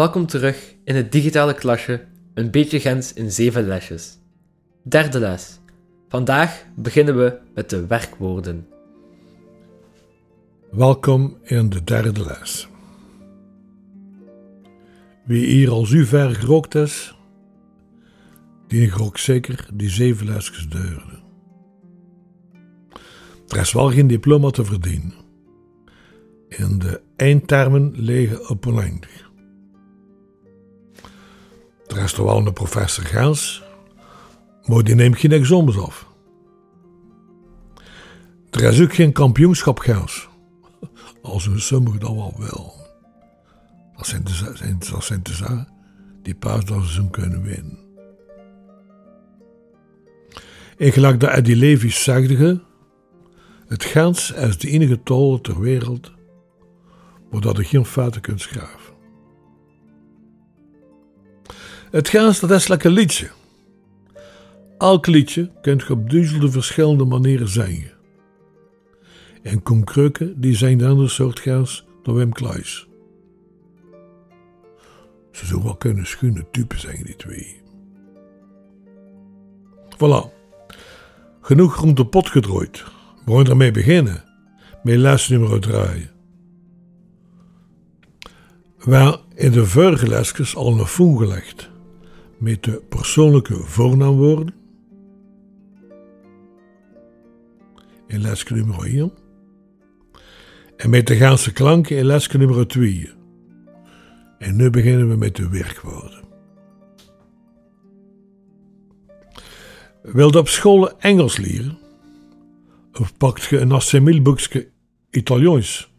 Welkom terug in het digitale klasje Een beetje Gens in zeven lesjes. Derde les. Vandaag beginnen we met de werkwoorden. Welkom in de derde les. Wie hier al zo ver gerookt is, die ook zeker die zeven lesjes deuren. Er is wel geen diploma te verdienen. En de eindtermen liggen op oneindig. Er een professor Gans, maar die neemt geen examens af. Er is ook geen kampioenschap Gans. Als een sommigen dan wel wel. Dat zijn de, dat zijn de die pas dat ze kunnen winnen. En gelijk dat Eddie Levis zegde, het Gens is de enige taal ter wereld waar dat je geen feiten kunt schrijven. Het Gens dat is lekker liedje. Elk liedje kunt je op duizenden verschillende manieren zingen. En Koen Krukke die zijn de andere soort Gens dan Wim Kluis. Ze zullen wel kunnen schune typen zijn, die twee. Voilà. Genoeg rond de pot gedrooid. We gaan ermee beginnen. Met les nummer 3. Waar in de vorige lesjes al een voen gelegd met de persoonlijke voornaamwoorden. In lesje nummer 1. En met de Gaanse klanken in lesje nummer 2. En nu beginnen we met de werkwoorden. Wilt op school Engels leren? Of pakt je een assimilboekje Italiaans?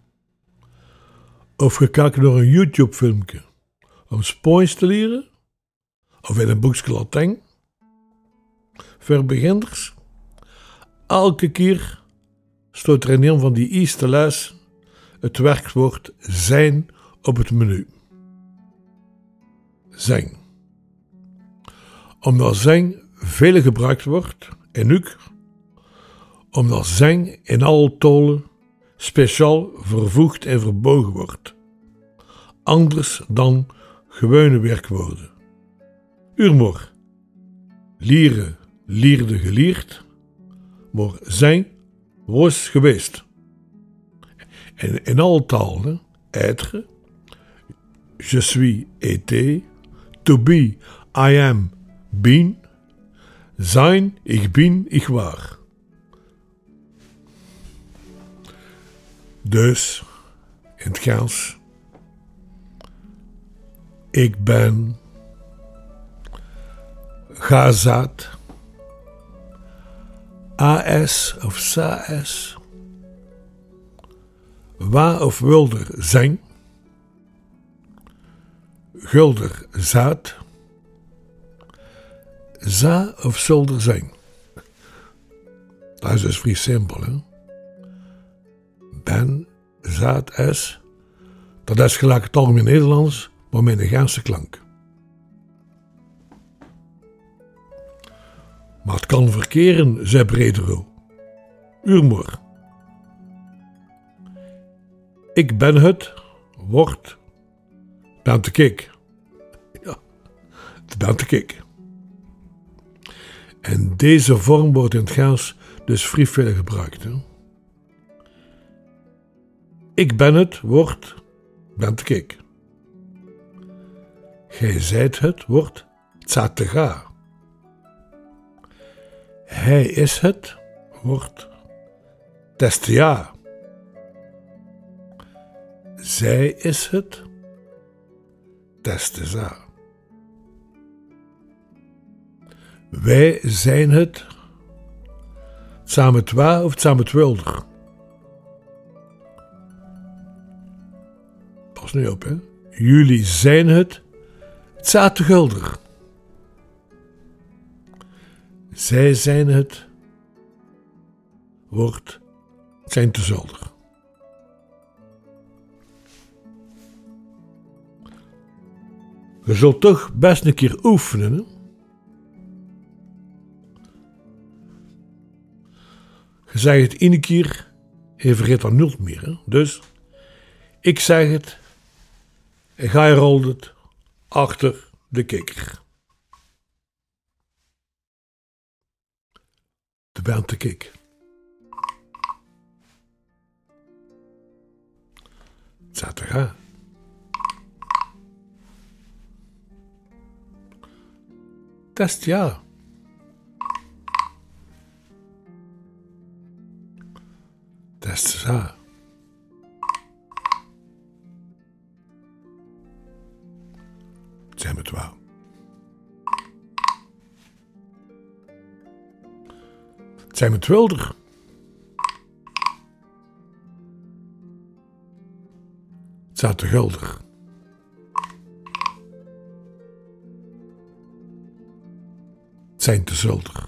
Of je kijkt naar een YouTube-filmpje om Spaans te leren? Of in een boekje Latijn? Voor beginners? Elke keer stoot er in een van die eerste les het werkwoord zijn op het menu. Zijn. Omdat zijn veel gebruikt wordt, en ook omdat zang in alle tolen speciaal vervoegd en verbogen wordt. Anders dan gewone werkwoorden. Lieren, lierde geleerd, maar zijn was geweest. En in alle talen, être, je suis été, to be, I am, been, zijn, ik bin, ik waar. Dus, in het Gaals, ik ben Gazat, AS of SAS, waar of wilder zijn, gulder zaad, za of zolder zijn. Dat is dus vrij simpel, hè? Ben, zaad, S. Dat is gelijk het algemeen Nederlands, maar met een Gaanse klank. Maar het kan verkeren, zei Bredero. Urmor. Ik ben het, wordt, ben te kik. Ja, ben te kik. En deze vorm wordt in het Gaans dus vrij veel gebruikt. Hè? Ik ben het, wordt, bent ik. Gij zijt het, wordt, tsatega. Hij is het, wordt, testia. Zij is het, testeza. Wij zijn het, samen twa of samen twilder. Pas nu op, hè. Jullie zijn het, gulder. Zij zijn het, wordt, zijn te zolder. Je zult toch best een keer oefenen, hè? Je zegt het ene keer en je vergeet dan nooit meer. Hè? Dus, ik zeg het en ga je rolt het achter de kikker. De zat te gaan. Test ja. Test ja. Zijn we het Zijn we wilder? Het staat te gulder. Het zijn te zulder.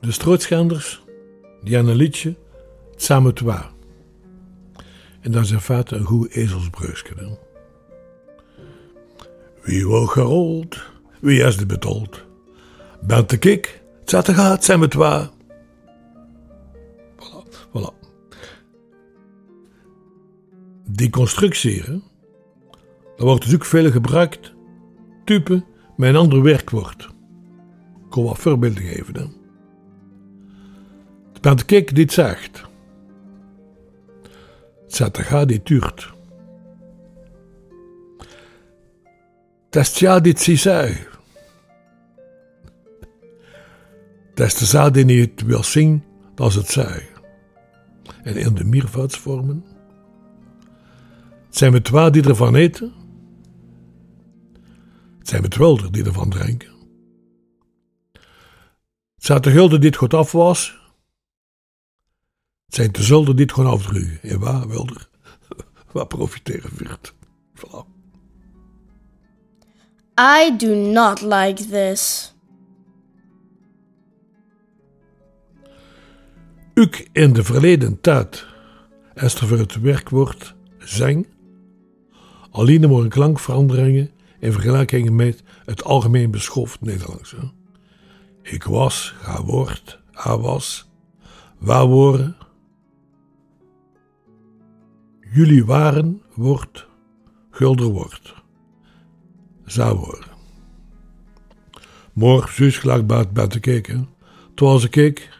De strootschenders, die aan een liedje, het samen te waar. En is in feite een goed ezelsbreusje. Wie wou gerold, wie is de betold? Bent de kik, het zat gaat, zijn we het waar. Voilà, voilà. Die constructie, dat wordt dus ook veel gebruikt, type met een ander werkwoord. Ik kan wat voorbeelden geven. Hè. Bent de kik die het zegt. Het zat te gaan, die tuurt. Test ja dit si de zaad die niet wil zien, als het zei. En in de meervoudsvormen. Zijn we twee die ervan eten. Zijn we twaalf die ervan drinken. Zijn de gulden die het goed af was. Zijn de zulden die het gewoon afdrugen. En waar wilder, waar profiteren wordt. Voilà. I do not like this. Ook in de verleden tijd is voor het werkwoord zijn alleen maar een klankveranderingen in vergelijking met het algemeen beschoft Nederlands. Ik was, ga woord, a was, waar worden. Jullie waren, wordt, gulder wordt. Zou worden. Morgen, zus, gelijk buiten, buiten kijken. Toen was ik keek,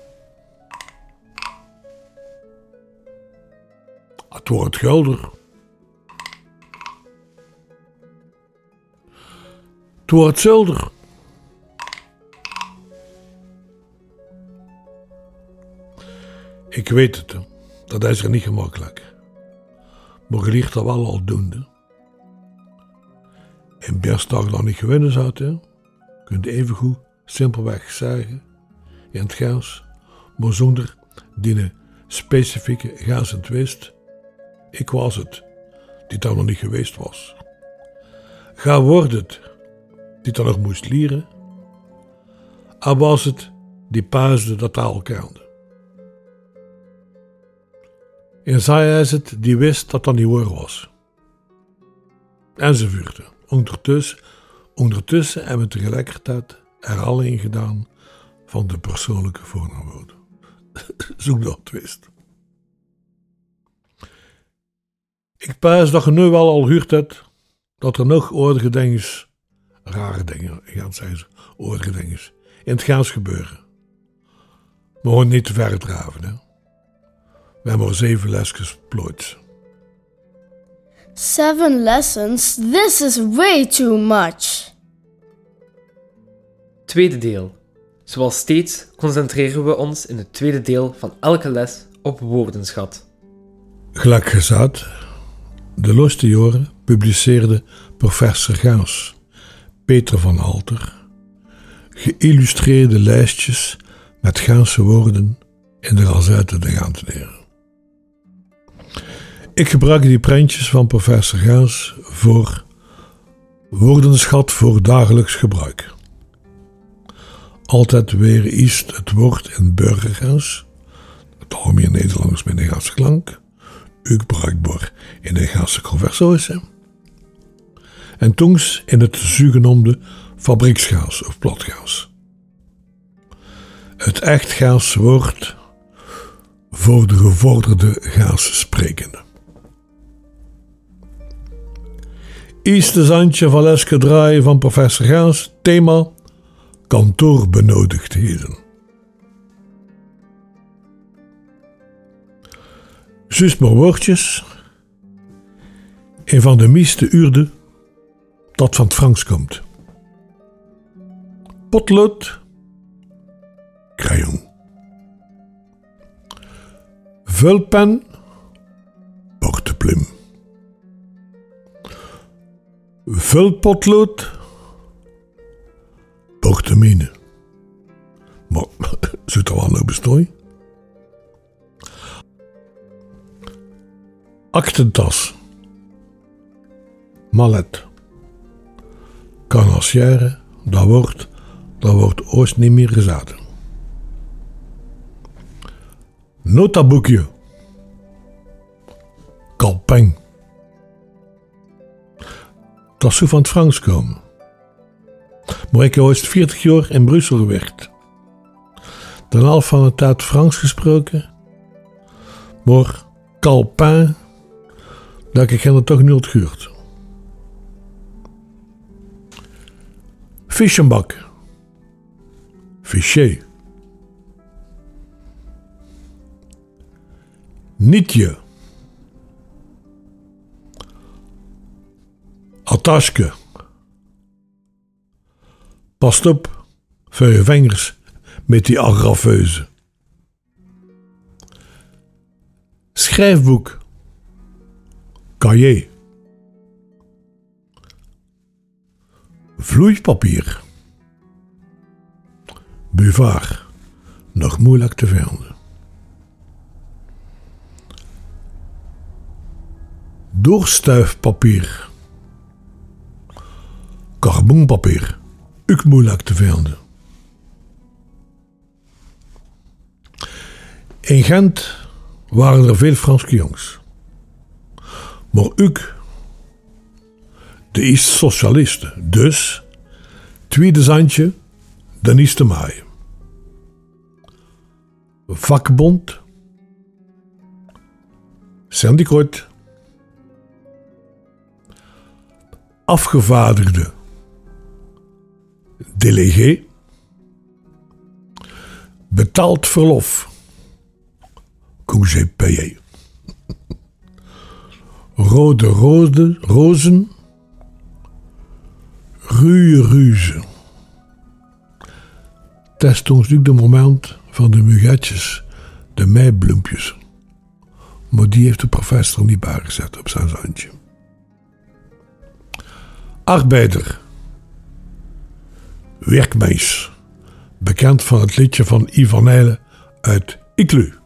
Het wordt wilder. Het wordt zilder. Ik weet het, dat is er niet gemakkelijk. Maar je ligt er wel al doende. En best dat niet gewinnen zou, kunt evengoed simpelweg zeggen in het Gaans, maar zonder die specifieke Gaans en twist. Ik was het, die dan nog niet geweest was. Ga wordt het, die dan nog moest leren. A was het, die paasde dat taal kende. En zij is het, die wist dat dat niet waar was. Enzovoort. Ondertussen, ondertussen hebben we tegelijkertijd er alleen gedaan van de persoonlijke voornaamwoorden. Zoek dat twist. Ik paas dat je nu wel al gehoord hebt dat er nog oordige dingen, rare dingen, gaan zeggen ze, oordige dingen, in het gaans gebeuren. Maar gewoon niet te ver draven, hè. We hebben maar zeven lesjes plooit. Seven lessons? This is way too much. Tweede deel. Zoals steeds concentreren we ons in het tweede deel van elke les op woordenschat. Gelijk gezegd, de laatste jaren publiceerde professor Gaans, Peter van Halter, geïllustreerde lijstjes met Gaanse woorden in de Gazette de Gaanteneren. Ik gebruik die prentjes van professor Gaas voor woordenschat voor dagelijks gebruik. Altijd weer is het woord in burgergaas, het algemeen Nederlands met een klank, ook bruikbaar in de Gaasse conversoise, en toens in het zugenoemde fabrieksgaas of platgaas. Het echt gaas woord voor de gevorderde gaas sprekende. Eerste zandje van leske draai van professor Gaas, thema kantoorbenodigdheden. Zus maar woordjes. Een van de meeste uurde dat van het Frans komt. Potlood, crayon. Vulpen, porteplume. Vulpotlood, portemine. Maar, zit er wel nou bestooi? Aktentas. Mallet. Carnassière, dat wordt, dat wordt ooit niet meer gezaten. Notaboekje. Kalpeng. Dat zou van het Frans komen. Maar ik heb ooit 40 jaar in Brussel gewerkt. Dan al van het tijd Frans gesproken. Maar Calpin, dat ik het toch niet gehoord. Fischenbak. Fiché. Nietje. Attaske. Past op voor je vingers met die agrafeuze. Schrijfboek. Cahier. Vloeipapier. Buvard. Nog moeilijk te vinden. Doorstuifpapier. Carbonpapier. Ook moeilijk te vinden. In Gent waren er veel Franse jongens. Maar ook de is socialisten. Dus, tweede zandje, dan is te. Vakbond, syndicaat, afgevaardigde, delegé, betaald verlof, congé payé. Rode rode, rozen, ruwe ruze. Dat is ons nu de moment van de mugetjes, de meibloempjes. Maar die heeft de professor niet bijgezet op zijn zandje. Arbeider. Werkmeis. Bekend van het liedje van Ivan uit Iklu.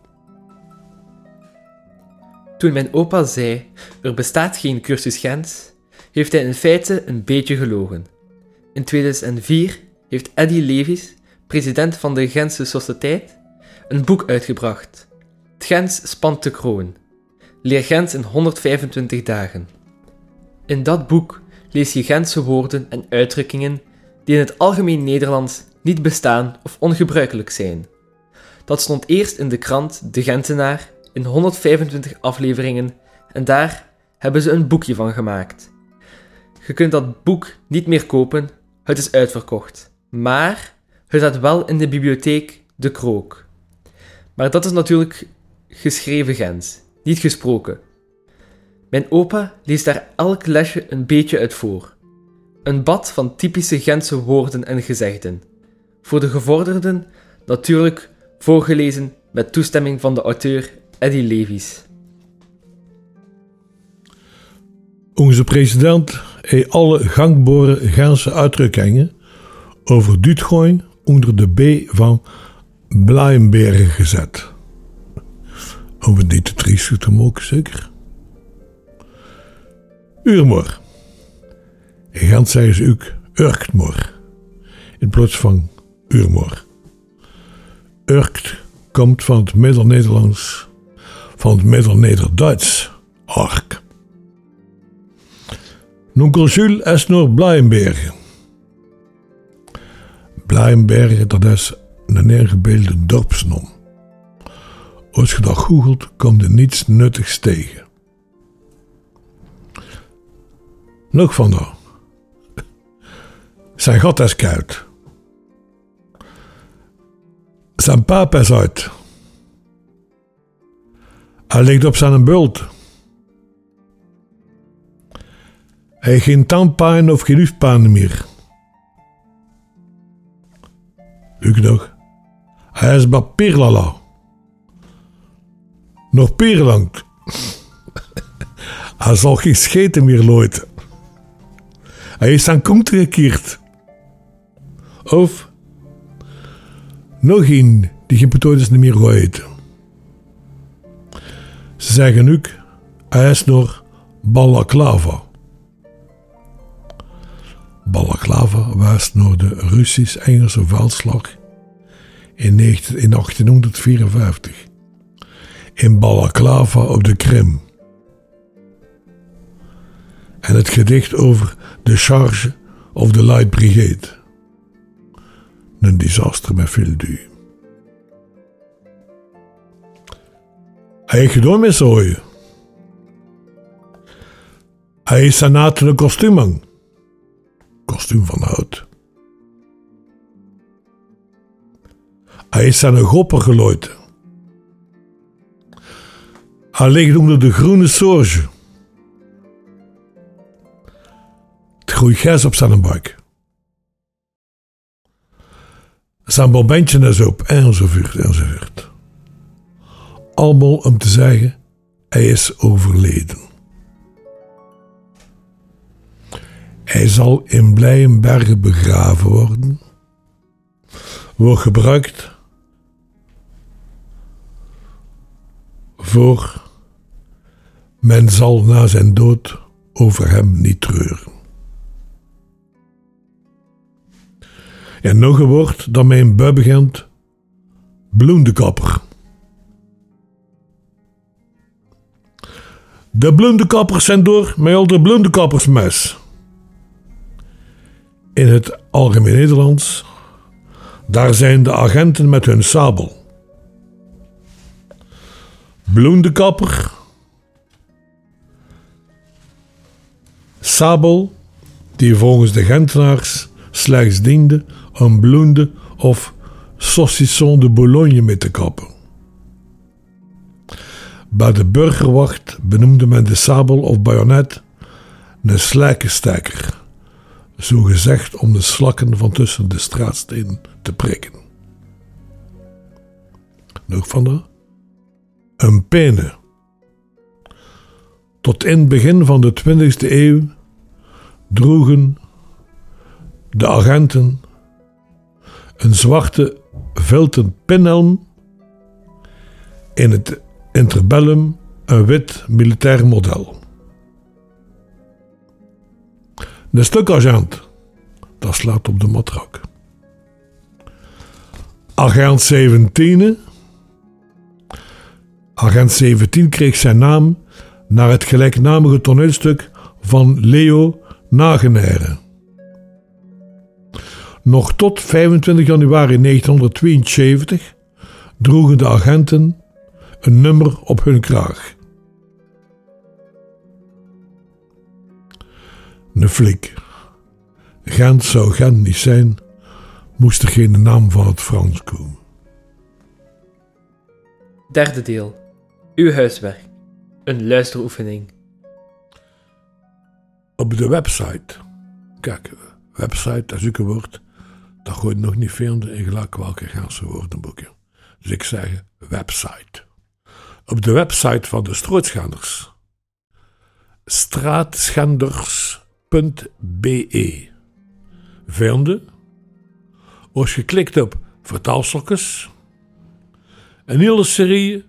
Toen mijn opa zei: er bestaat geen cursus Gens, heeft hij in feite een beetje gelogen. In 2004 heeft Eddy Levis, president van de Gentse Sociëteit, een boek uitgebracht. Het Gens spant de kroon. Leer Gens in 125 dagen. In dat boek lees je Gentse woorden en uitdrukkingen die in het algemeen Nederlands niet bestaan of ongebruikelijk zijn. Dat stond eerst in de krant De Gentenaar in 125 afleveringen en daar hebben ze een boekje van gemaakt. Je kunt dat boek niet meer kopen, het is uitverkocht. Maar het staat wel in de bibliotheek De Krook. Maar dat is natuurlijk geschreven Gens, niet gesproken. Mijn opa leest daar elk lesje een beetje uit voor. Een bad van typische Gentse woorden en gezegden. Voor de gevorderden natuurlijk voorgelezen met toestemming van de auteur Levis. Onze president heeft alle gangbare Gentse uitdrukkingen over Duitgoin onder de B van Blijenbergen gezet. Over dit triest te mogen, zeker? Uurmor. In Gent zeggen ze ook Urktmor. In plaats van Uurmor. Urkt komt van het Middel-Nederlands, van het Middel-Nederduits, Ark. Nonkel Jules is naar Blijenbergen. Blijenbergen, dat is een ingebeelde dorpsnom. Als je dat googelt, komt er niets nuttigs tegen. Nog van daar. Zijn gat is koud. Zijn paap is uit. Hij ligt op zijn bult. Hij heeft geen tandpijn of geen hoefpijn meer. Ook nog. Hij is bij Pirlala. Nog pierlang. Hij zal geen scheten meer looiten. Hij is aan kont gekeerd. Of nog een die geen potatoes niet meer eten. Ze zeggen ook, hij is nog Balaklava. Balaklava was nog de Russisch-Engelse veldslag in 19 in 1854. In Balaklava op de Krim. En het gedicht over de charge of de Light Brigade. Een disaster met veel duur. Gedaan met zooien. Hij is een kostuum. Kostuum van hout. Hij is aan een gopper gelooid. Hij ligt onder de groene sorge. Het groeit gers op zijn buik. Zijn bobentje is op, enzovoort, enzovoort. Allemaal om te zeggen, hij is overleden. Hij zal in Blijenbergen begraven worden. Wordt gebruikt voor men zal na zijn dood over hem niet treuren. En nog een woord dat mij in bui begint: bloendekapper. De bloendekappers zijn door met al de bloendekappersmes. In het algemeen Nederlands, daar zijn de agenten met hun sabel. Bloendekapper, sabel, die volgens de Gentenaars slechts diende om bloende of saucisson de Boulogne mee te kappen. Bij de burgerwacht benoemde men de sabel of bajonet een slijkensteker, zo gezegd om de slakken van tussen de straatstenen te prikken. Nog van dat? Een pene. Tot in het begin van de 20e eeuw droegen de agenten een zwarte vilten pinhelm in het interbellum een wit militair model. De stukagent, dat slaat op de matrak. Agent 17. Agent 17 kreeg zijn naam naar het gelijknamige toneelstuk van Leo Nagenere. Nog tot 25 januari 1972 droegen de agenten een nummer op hun kraag. Een flik. Gent zou Gent niet zijn, moest er geen naam van het Frans komen. Derde deel. Uw huiswerk. Een luisteroefening. Op de website, kijk, website, dat is ook een woord, dat gooit nog niet vinden in gelijk welke Gentse woordenboeken. Dus ik zeg website. Op de website van de Strootschenders, straatschenders.be, vinden, als je klikt op vertaalsels, een hele serie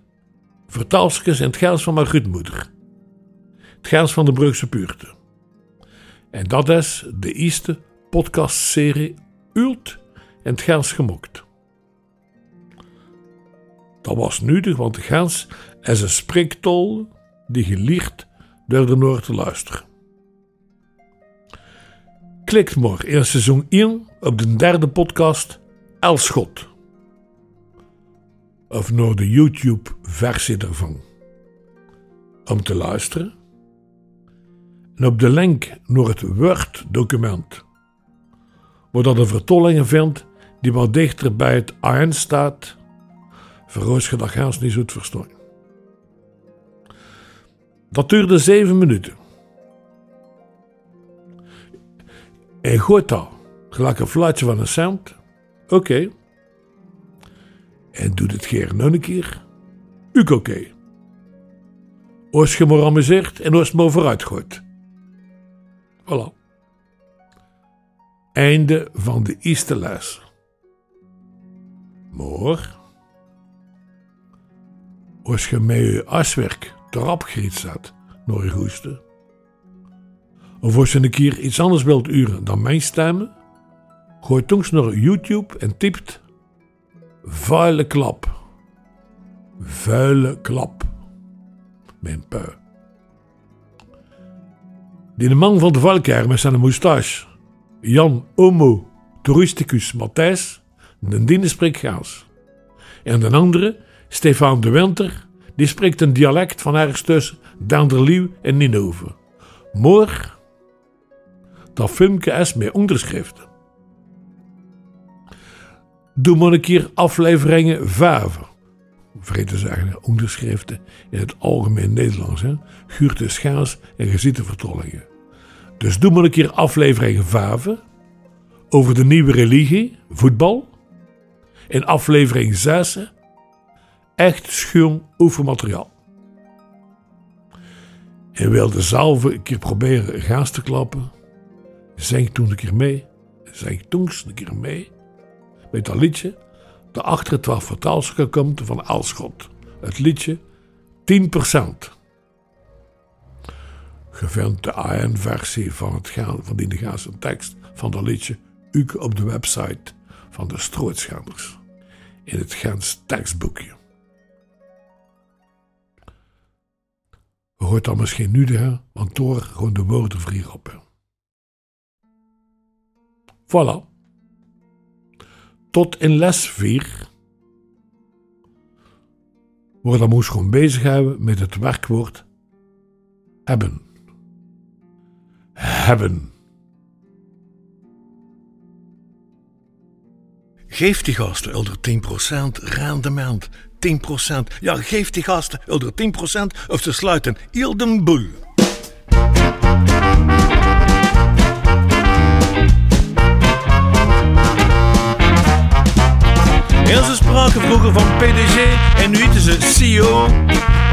vertaalsels in het Gels van mijn grootmoeder. Het Gels van de Brugse Puurte. En dat is de eerste podcastserie Ult en het Gaans gemokt. Dat was nuttig, want de Gaans is een spreektol die gelicht door de Noord te luisteren. Klikt maar in seizoen 1 op de derde podcast Elschot. Of naar de YouTube-versie ervan. Om te luisteren. En op de link naar het Word-document. Waar dat een vertolling vindt die wat dichter bij het AN staat. Verroos je dat niet zo te. Dat duurde zeven minuten. En goed dat, gelijk een fluitje van een cent. Oké. En doe het keer nog een keer. Ook oké. Als je amuseert en als je vooruit gooit. Voilà. Einde van de eerste les. Maar, als je met je aswerk erop griet zat, naar je goesten, of als je een keer iets anders wilt uren dan mijn stemmen, gooi toen naar YouTube en typt vuile klap. Vuile klap. Mijn pui. Die de man van de Valkaar met zijn moustache, Jan Homo Touristicus Matthijs, de diende spreekt Gaals. En de andere, Stefan de Winter, die spreekt een dialect van ergens tussen Danderlieuw en Ninove. Maar dat filmpje is met onderschriften. Doe maar een keer afleveringen te zeggen, onderschriften in het algemeen Nederlands. Hè? Guurte schaars en geziete vertolkingen. Dus doe maar een keer aflevering 5 over de nieuwe religie, voetbal. En aflevering 6 echt schoon oefenmateriaal. En wil de zalve een keer proberen gaas te klappen, zing toen een keer mee. Zing toen een keer mee. Met dat liedje. De achter het twaalf vertaalstuk komt van Elschot. Het liedje 10%. Je vindt de AN-versie van, het gaan, van die Gaanse tekst van dat liedje ook op de website van de Strootschenders. In het Gens tekstboekje. Hoort dan misschien nu de, want door gewoon de woorden vrij op. Voilà. Tot in les 4. Waar dan moest gewoon bezig hebben met het werkwoord hebben. Hebben. Geef die gasten onder 10% rendement. 10%. Ja, geef die gasten onder 10% of ze sluiten heel de. PDG en nu heten ze CEO.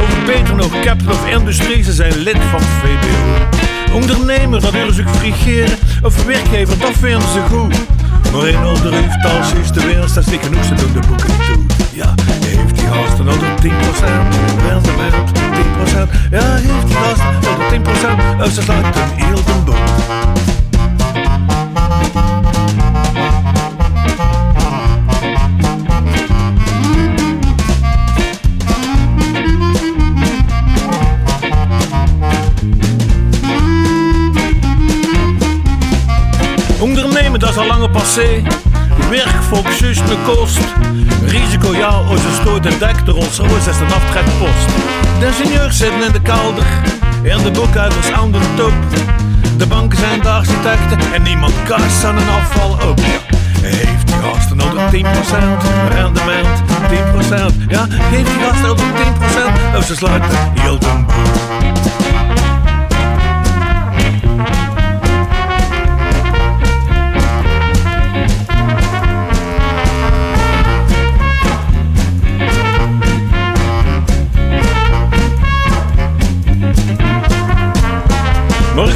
Over Peter nog Captain of Industrie, ze zijn lid van VBO. Ondernemer, dat willen ze frigeren. Of werkgever, dat vinden ze goed. Maar in onder heeft als is de winst, dat is genoeg, ze doen de boeken toe. Ja, heeft die gasten onder 10%, rendement 10%. Ja, heeft die gasten onder 10%, of ze sluiten heel de boel. Is al lang passé. Werk volgens juist de kost. Risico ja, als je stoot en dekt, de Rolls Royce is een aftrekpost. De ingenieurs zitten in de kelder en de boekhouders aan de top. De banken zijn de architecten en niemand kast aan een afval op. Heeft die gasten onder 10% rendement, 10%. Ja, geeft die gasten onder 10% of ze sluiten heel de.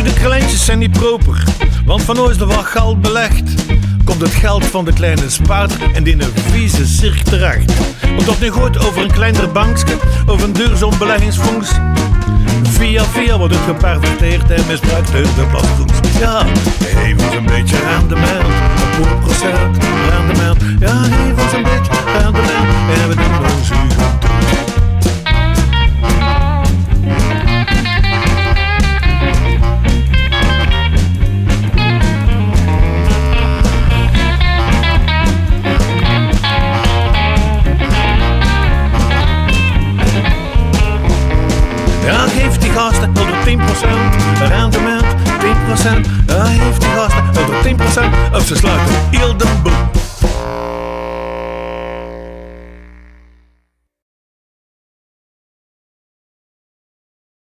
De kleintjes zijn niet proper, want van ons is er wat geld belegd. komt het geld van de kleine spaarder in die vieze cirk terecht. Want dat nu gooit over een kleiner bankje, over een duurzaam beleggingsfonds. Via via wordt het geperverteerd en misbruikt de platsfonds. Ja, ons een beetje rendement, een procent rendement. Ja, ons een beetje rendement en we doen 10%. Ja, geef die gasten 110% of ze sluiten heel de boel.